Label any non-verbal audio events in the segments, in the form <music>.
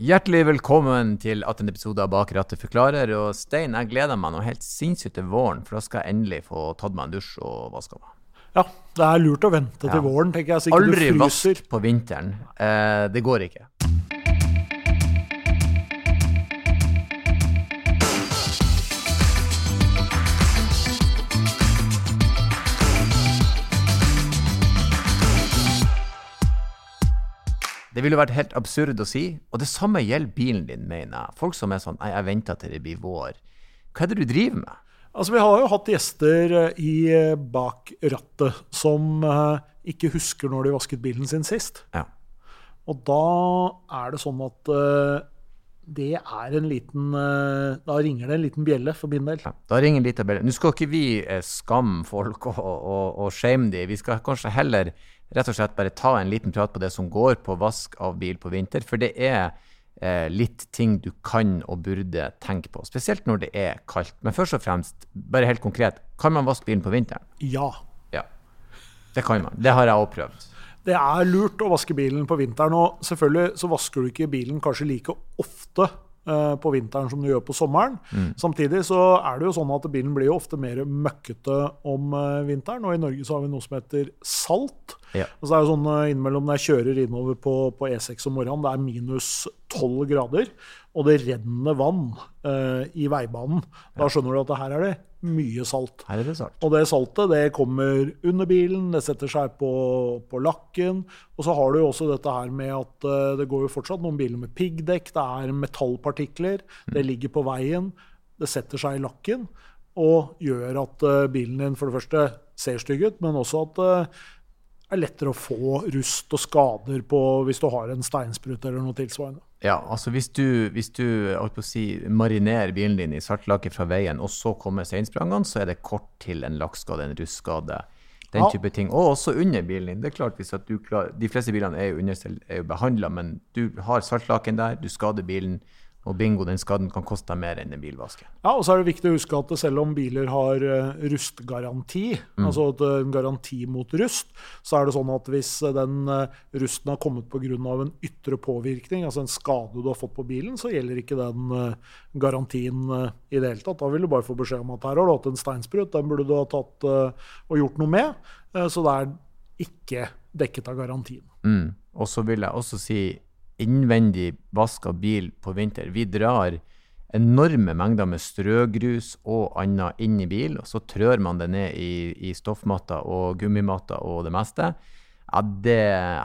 Hjertelig velkommen til 18. episode av Bak rattet forklarer. Og Stein, jeg gleder meg noe helt sinnssykt til våren, for da skal jeg endelig få tatt meg en dusj og vaska meg. Ja, det er lurt å vente til Ja. våren, tenker jeg. Aldri du fryser. vask på vinteren. Eh, det går ikke. Det ville vært helt absurd å si, og det samme gjelder bilen din, mener jeg. Folk som er sånn Nei, jeg venter til det blir vår. Hva er det du driver med? Altså, Vi har jo hatt gjester eh, i eh, Bak rattet som eh, ikke husker når de vasket bilen sin sist. Ja. Og da er det sånn at det er en liten eh, Da ringer det en liten bjelle for min del. Ja, da ringer en liten bjelle. Nå skal ikke vi eh, skamme folk og, og, og shame dem. Vi skal kanskje heller rett og slett bare ta en liten prat på det som går på vask av bil på vinter. For det er eh, litt ting du kan og burde tenke på. Spesielt når det er kaldt. Men først og fremst, bare helt konkret, kan man vaske bilen på vinteren? Ja. Ja. Det kan man. Det har jeg òg prøvd. Det er lurt å vaske bilen på vinteren. Og selvfølgelig så vasker du ikke bilen kanskje like ofte eh, på vinteren som du gjør på sommeren. Samtidig så er det jo sånn at bilen blir jo ofte mer møkkete om eh, vinteren. Og i Norge så har vi noe som heter salt. Ja. Og det er jo sånn eh, innimellom når jeg kjører innover på, på E6 om morgenen, det er minus 12 grader, og det renner vann uh, i veibanen. Da skjønner du at det her er det mye salt. Her er det salt. Og det saltet det kommer under bilen, det setter seg på, på lakken. Og så har du jo også dette her med at uh, det går jo fortsatt noen biler med piggdekk, det er metallpartikler, det ligger på veien, det setter seg i lakken og gjør at uh, bilen din for det første ser stygg ut, men også at det er lettere å få rust og skader på hvis du har en steinsprut eller noe tilsvarende. Ja, altså hvis du, hvis du si, marinerer bilen din i saltlake fra veien, og så kommer steinsprangene, så er det kort til en lakkskade, en rustskade, den Ja. type ting. Og også under bilen din. Det er klart hvis at du klar, De fleste bilene er jo, understell- er jo behandla, men du har saltlaken der, du skader bilen, og bingo, den skaden kan koste deg mer enn en bilvaske. Ja, og så er det viktig å huske at selv om biler har rustgaranti, rustgaranti, altså eh, en garanti mot rust, så er det sånn at hvis eh, den eh, rusten har kommet pga. en ytre påvirkning, altså en skade du har fått på bilen, så gjelder ikke den eh, garantien eh, i det hele tatt. Da vil du bare få beskjed om at her har du hatt en steinsprut, den burde du ha tatt eh, og gjort noe med. Eh, Så det er ikke dekket av garantien. Mm. Og så vil jeg også si innvendig vaska bil på vinter. Vi drar enorme mengder med strøgrus og annet inn i bil, og så trør man det ned i, i stoffmatter og gummimatter og det meste. Ja, det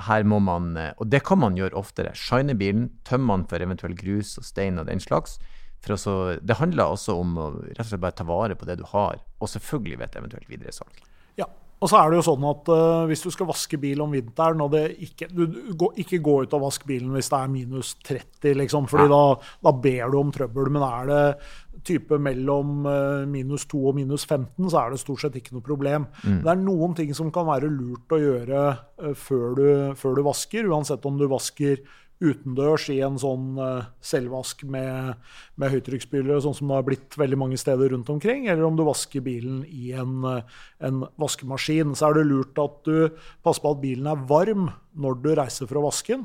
her må man Og det kan man gjøre oftere. Shine bilen, tømme den for eventuell grus og stein og den slags. Også, det handler også om å rett og slett bare ta vare på det du har, og selvfølgelig ved et eventuelt videresalg. Og så er det jo sånn at uh, hvis du skal vaske bil om vinteren, og det ikke, du, du, gå, ikke gå ut og vask bilen hvis det er minus 30, liksom, fordi da, da ber du om trøbbel. Men er det type mellom uh, minus 2 og minus 15, så er det stort sett ikke noe problem. Det er noen ting som kan være lurt å gjøre uh, før, du, før du vasker, uansett om du vasker utendørs i en sånn eh, selvvask med, med høytrykksspylere, sånn som det har blitt veldig mange steder rundt omkring, eller om du vasker bilen i en, eh, en vaskemaskin, så er det lurt at du passer på at bilen er varm når du reiser fra vasken.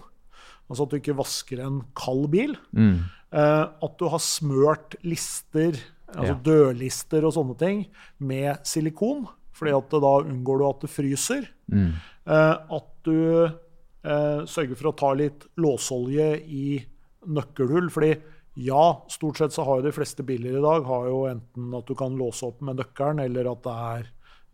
Altså at du ikke vasker en kald bil. Mm. at du har smørt lister, altså Ja. dørlister og sånne ting, med silikon, fordi at da unngår du at det fryser. Mm. at du eh, sørger for å ta litt låsolje i nøkkelhull. fordi ja, stort sett så har jo de fleste biler i dag har jo enten at du kan låse opp med nøkkelen, eller at det er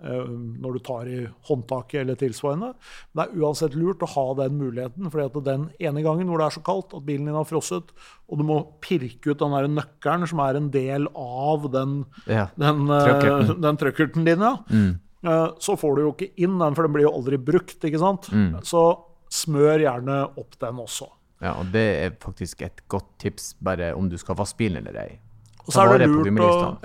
eh, når du tar i håndtaket eller tilsvarende. Men det er uansett lurt å ha den muligheten, fordi at den ene gangen hvor det er så kaldt at bilen din har frosset, og du må pirke ut den der nøkkelen som er en del av den, Ja. den, eh, Trøkkerten. den trøkkerten din, ja. Eh, Så får du jo ikke inn den, for den blir jo aldri brukt. ikke sant? Så smør gjerne opp den også. Ja, og det er faktisk et godt tips, bare om du skal vaske bilen eller ei. Og så, er det lurt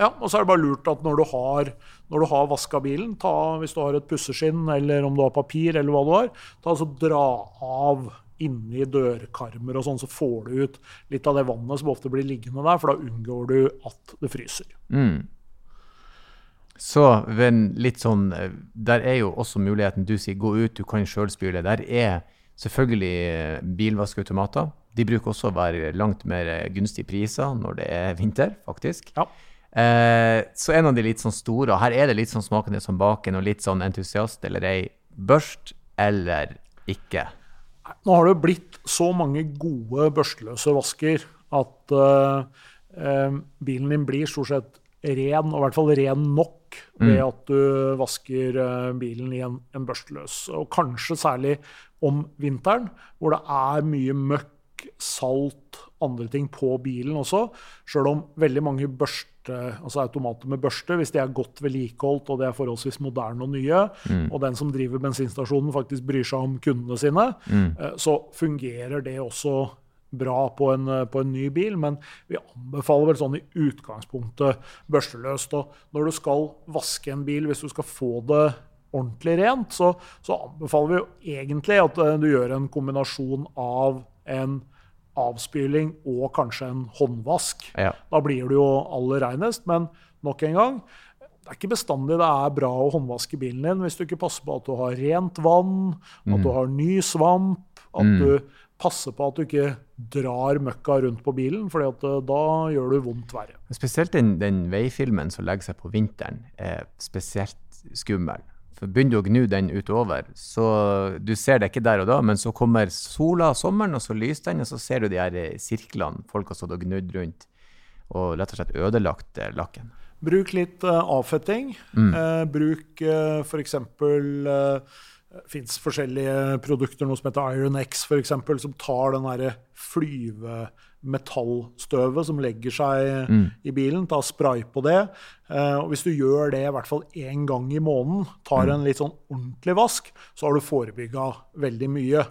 ja, og så er det bare lurt at når du har, når du har vaska bilen, ta, hvis du har et pusseskinn eller om du har papir, eller hva du har, ta altså dra av inni dørkarmer og sånn, så får du ut litt av det vannet som ofte blir liggende der, for da unngår du at det fryser. Så litt sånn eh, Der er jo også muligheten Du sier gå ut, du kan sjøl spyle. Der er selvfølgelig eh, bilvaskeautomater. De bruker også å være langt mer gunstige priser når det er vinter, faktisk. Ja. Eh, så en av de litt sånn store, og her er det litt sånn smakende som baken, og litt sånn entusiast eller ei, børst eller ikke? Nå har det jo blitt så mange gode børstløse vasker at eh, bilen din blir stort sett ren, og i hvert fall ren nok, ved Mm. at du vasker uh, bilen i en, en børsteløs. Og kanskje særlig om vinteren, hvor det er mye møkk, salt, andre ting på bilen også. Sjøl om veldig mange børste, altså automater med børste, hvis de er godt vedlikeholdt og de er forholdsvis moderne og nye, og den som driver bensinstasjonen faktisk bryr seg om kundene sine, mm. så fungerer det også bra på en, på en ny bil, men vi anbefaler vel sånn i utgangspunktet børsteløst. Og når du skal vaske en bil, hvis du skal få det ordentlig rent, så, så anbefaler vi jo egentlig at eh, du gjør en kombinasjon av en avspyling og kanskje en håndvask. Ja. Da blir du jo aller reinest, men nok en gang det er ikke bestandig det er bra å håndvaske bilen din hvis du ikke passer på at du har rent vann, at du har ny svamp, at du passer på at du ikke drar møkka rundt på bilen, for da gjør du vondt verre. Spesielt den, den veifilmen som legger seg på vinteren, er spesielt skummel. For Begynner du å gnu den utover, så du ser det ikke der og da, men så kommer sola, sommeren, og så lyser den, og så ser du de her eh, sirklene folk har stått og gnudd rundt, og rett og slett ødelagt eh, lakken. Bruk litt eh, avfetting. Eh, bruk uh, f.eks. fins forskjellige produkter, noe som heter Iron X, eksempel, som tar den derre flyvemetallstøvet som legger seg i bilen. Ta spray på det. Eh, og hvis du gjør det i hvert fall én gang i måneden, tar en litt sånn ordentlig vask, så har du forebygga veldig mye.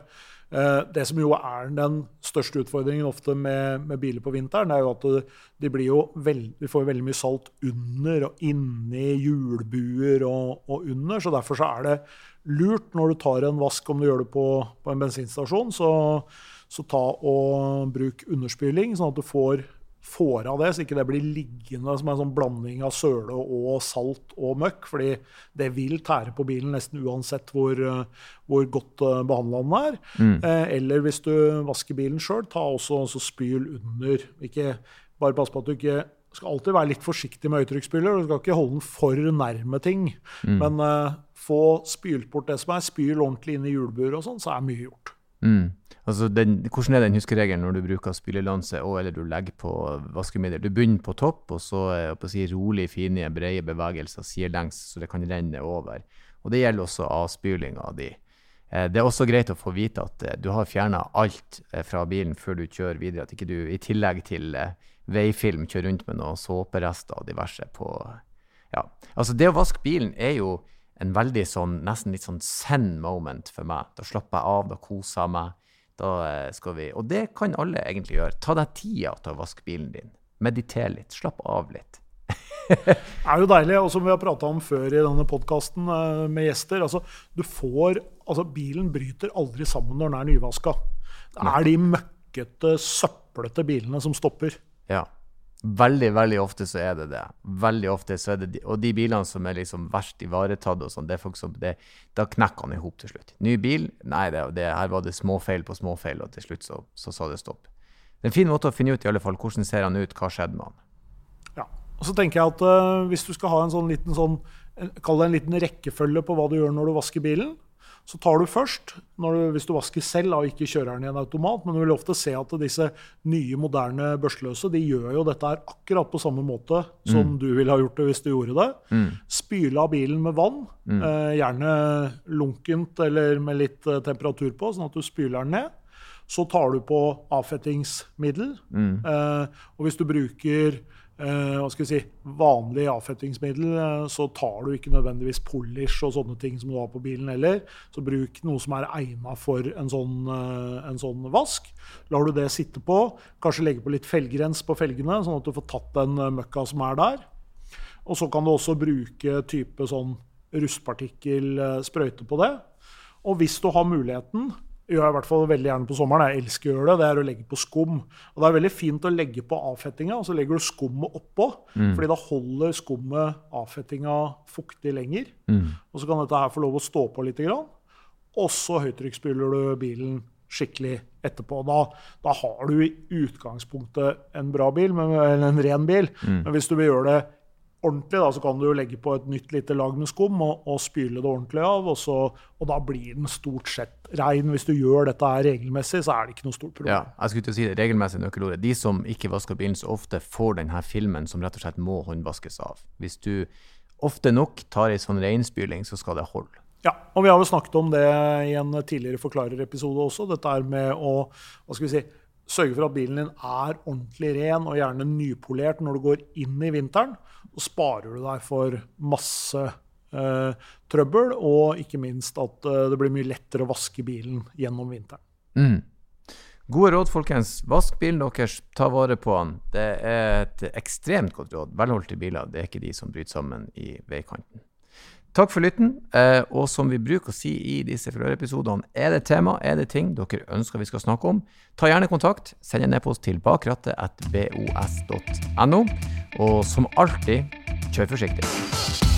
Eh, Det som jo er den største utfordringen ofte med, med biler på vinteren, er jo at de, veld, de får veldig mye salt under og inni hjulbuer og, og under. Så derfor så er det lurt når du tar en vask, om du gjør det på, på en bensinstasjon, så, så ta og bruk underspyling, sånn at du får får av det, så ikke det blir liggende som en sånn blanding av søle og salt og møkk. fordi det vil tære på bilen nesten uansett hvor, eh, hvor godt uh, behandla den er. Eh, eller hvis du vasker bilen sjøl, ta også, også spyl under. Ikke, bare pass på at du ikke skal alltid være litt forsiktig med høytrykksspyler. Du skal ikke holde den for nærme ting. Men eh, få spylt bort det som er. Spyl ordentlig inn i hjulburet og sånn, så er mye gjort. Mm. Altså den, hvordan er den huskeregelen når du bruker spylelanse og eller du legger på vaskemiddel? Du begynner på topp, og så eh, si, rolig, fine, brede bevegelser sidelengs, så det kan renne over. Og Det gjelder også avspylinga di. de Det er også greit å få vite at eh, du har fjerna alt eh, fra bilen før du kjører videre. At ikke du i tillegg til eh, veifilm kjører rundt med noen såperester og diverse på ja. Altså Det å vaske bilen er jo en veldig sånn, nesten litt sånn send moment for meg. Da slapper jeg av, da koser jeg meg. Da eh, skal vi Og det kan alle egentlig gjøre. Ta deg tida til å vaske bilen din. Mediter litt. Slapp av litt. Det <laughs> er jo deilig, og som vi har prata om før i denne podkasten med gjester altså, du får, altså Bilen bryter aldri sammen når den er nyvaska. Det er de møkkete, søplete bilene som stopper. Ja. Veldig, veldig ofte så er det det. Veldig ofte så er det de, Og de bilene som er liksom verst ivaretatt, og sånn, det er folk som det, da knekker han i hop til slutt. Ny bil, nei, det, det, her var det småfeil på småfeil, og til slutt så, så sa det stopp. Det er en fin måte å finne ut i alle fall hvordan ser han ut, hva skjedde med han. Ja. Og så tenker jeg at uh, Hvis du skal ha en sånn liten sånn, Kall det en liten rekkefølge på hva du gjør når du vasker bilen. Så tar du først, du, hvis du vasker selv og ikke kjører den i en automat, men du vil ofte se at disse nye, moderne børstløse de gjør jo dette her akkurat på samme måte som du ville ha gjort det hvis du gjorde det. Mm. Spyle av bilen med vann, eh, gjerne lunkent eller med litt eh, temperatur på, sånn at du spyler den ned. Så tar du på avfettingsmiddel. Eh, og hvis du bruker hva skal vi si, vanlig avfettingsmiddel, eh, så tar du ikke nødvendigvis polish og sånne ting som du har på bilen heller. Så bruk noe som er egna for en sånn, eh, en sånn vask. Lar du det sitte på, kanskje legge på litt felgrens på felgene, sånn at du får tatt den eh, møkka som er der. Og så kan du også bruke type sånn rustpartikkelsprøyte på det. Og hvis du har muligheten, gjør jeg i hvert fall veldig gjerne på sommeren, jeg elsker å gjøre det, det er å legge på skum. Og det er veldig fint å legge på avfettinga, og så legger du skummet oppå. fordi da holder skummet avfettinga fuktig lenger. Og så kan dette her få lov å stå på litt. Og så høytrykksspyler du bilen skikkelig etterpå. Da, da har du i utgangspunktet en bra bil, men, eller en ren bil. Mm. Men hvis du vil gjøre det ordentlig, da, så kan du legge på et nytt lite lag med skum og, og spyle det ordentlig av. Og, så, og da blir den stort sett rein. Hvis du gjør dette her regelmessig, så er det ikke noe stort problem. Ja, jeg skulle til å si det, regelmessig nøkkelordet. De som ikke vasker bilen så ofte, får denne filmen som rett og slett må håndvaskes av. Hvis du ofte nok tar ei sånn reinspyling, så skal det holde. Ja, og vi har jo snakket om det i en tidligere forklarerepisode også. Dette er med å hva skal vi si, sørge for at bilen din er ordentlig ren og gjerne nypolert når du går inn i vinteren. Så sparer du deg for masse eh, trøbbel, og ikke minst at eh, det blir mye lettere å vaske bilen gjennom vinteren. Mm. Gode råd, folkens. Vask bilen deres, ta vare på den. Det er et ekstremt godt råd. Velholdte biler, det er ikke de som bryter sammen i veikanten. Takk for lytten. Eh, og som vi bruker å si i disse episodene, er det tema, er det ting dere ønsker vi skal snakke om, ta gjerne kontakt. Send en e-post til bakrattet.bos.no. Og som alltid, kjør forsiktig.